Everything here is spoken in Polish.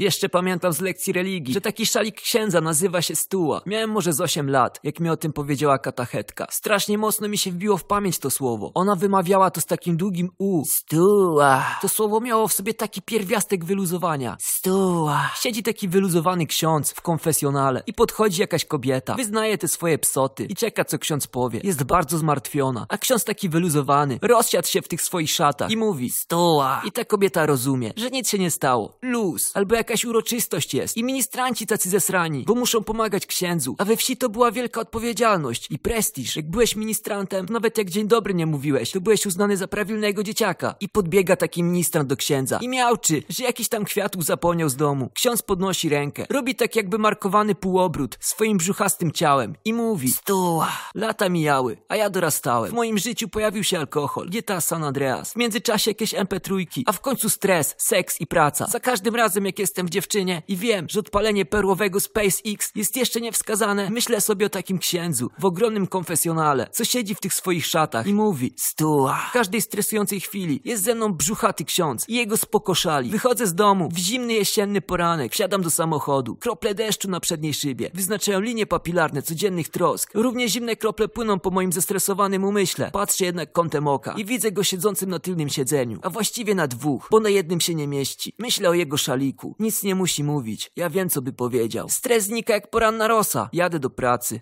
Jeszcze pamiętam z lekcji religii, że taki szalik księdza nazywa się Stuła. Miałem może z 8 lat, jak mi o tym powiedziała katachetka. Strasznie mocno mi się wbiło w pamięć to słowo. Ona wymawiała to z takim długim U. Stuła. To słowo miało w sobie taki pierwiastek wyluzowania. Stuła. Siedzi taki wyluzowany ksiądz w konfesjonale i podchodzi jakaś kobieta. Wyznaje te swoje psoty i czeka co ksiądz powie. Jest bardzo zmartwiona. A ksiądz taki wyluzowany, rozsiadł się w tych swoich szatach i mówi Stuła. I ta kobieta rozumie, że nic się nie stało. Luz. Albo jakaś uroczystość jest. I ministranci tacy zesrani, bo muszą pomagać księdzu. A we wsi to była wielka odpowiedzialność i prestiż. Jak byłeś ministrantem, nawet jak dzień dobry nie mówiłeś, to byłeś uznany za prawilnego dzieciaka. I podbiega taki ministrant do księdza i miałczy, że jakiś tam kwiatów zapomniał z domu. Ksiądz podnosi rękę, robi tak jakby markowany półobrót swoim brzuchastym ciałem i mówi Stuła. Lata mijały, a ja dorastałem. W moim życiu pojawił się alkohol, GTA San Andreas, w międzyczasie jakieś MP3, a w końcu stres, seks i praca. Za każdym razem jak jestem w dziewczynie i wiem, że odpalenie perłowego SpaceX jest jeszcze niewskazane, myślę sobie o takim księdzu w ogromnym konfesjonale, co siedzi w tych swoich szatach i mówi Stuła. W każdej stresującej chwili jest ze mną brzuchaty ksiądz i jego spokoszali. Wychodzę z domu w zimny jesienny poranek, wsiadam do samochodu, krople deszczu na przedniej szybie, wyznaczają linie papilarne codziennych trosk. Równie zimne krople płyną po moim zestresowanym umyśle. Patrzę jednak kątem oka i widzę go siedzącym na tylnym siedzeniu, a właściwie na dwóch, bo na jednym się nie mieści. Myślę o jego szaliku. Nic nie musi mówić. Ja wiem, co by powiedział. Stres znika jak poranna rosa. Jadę do pracy.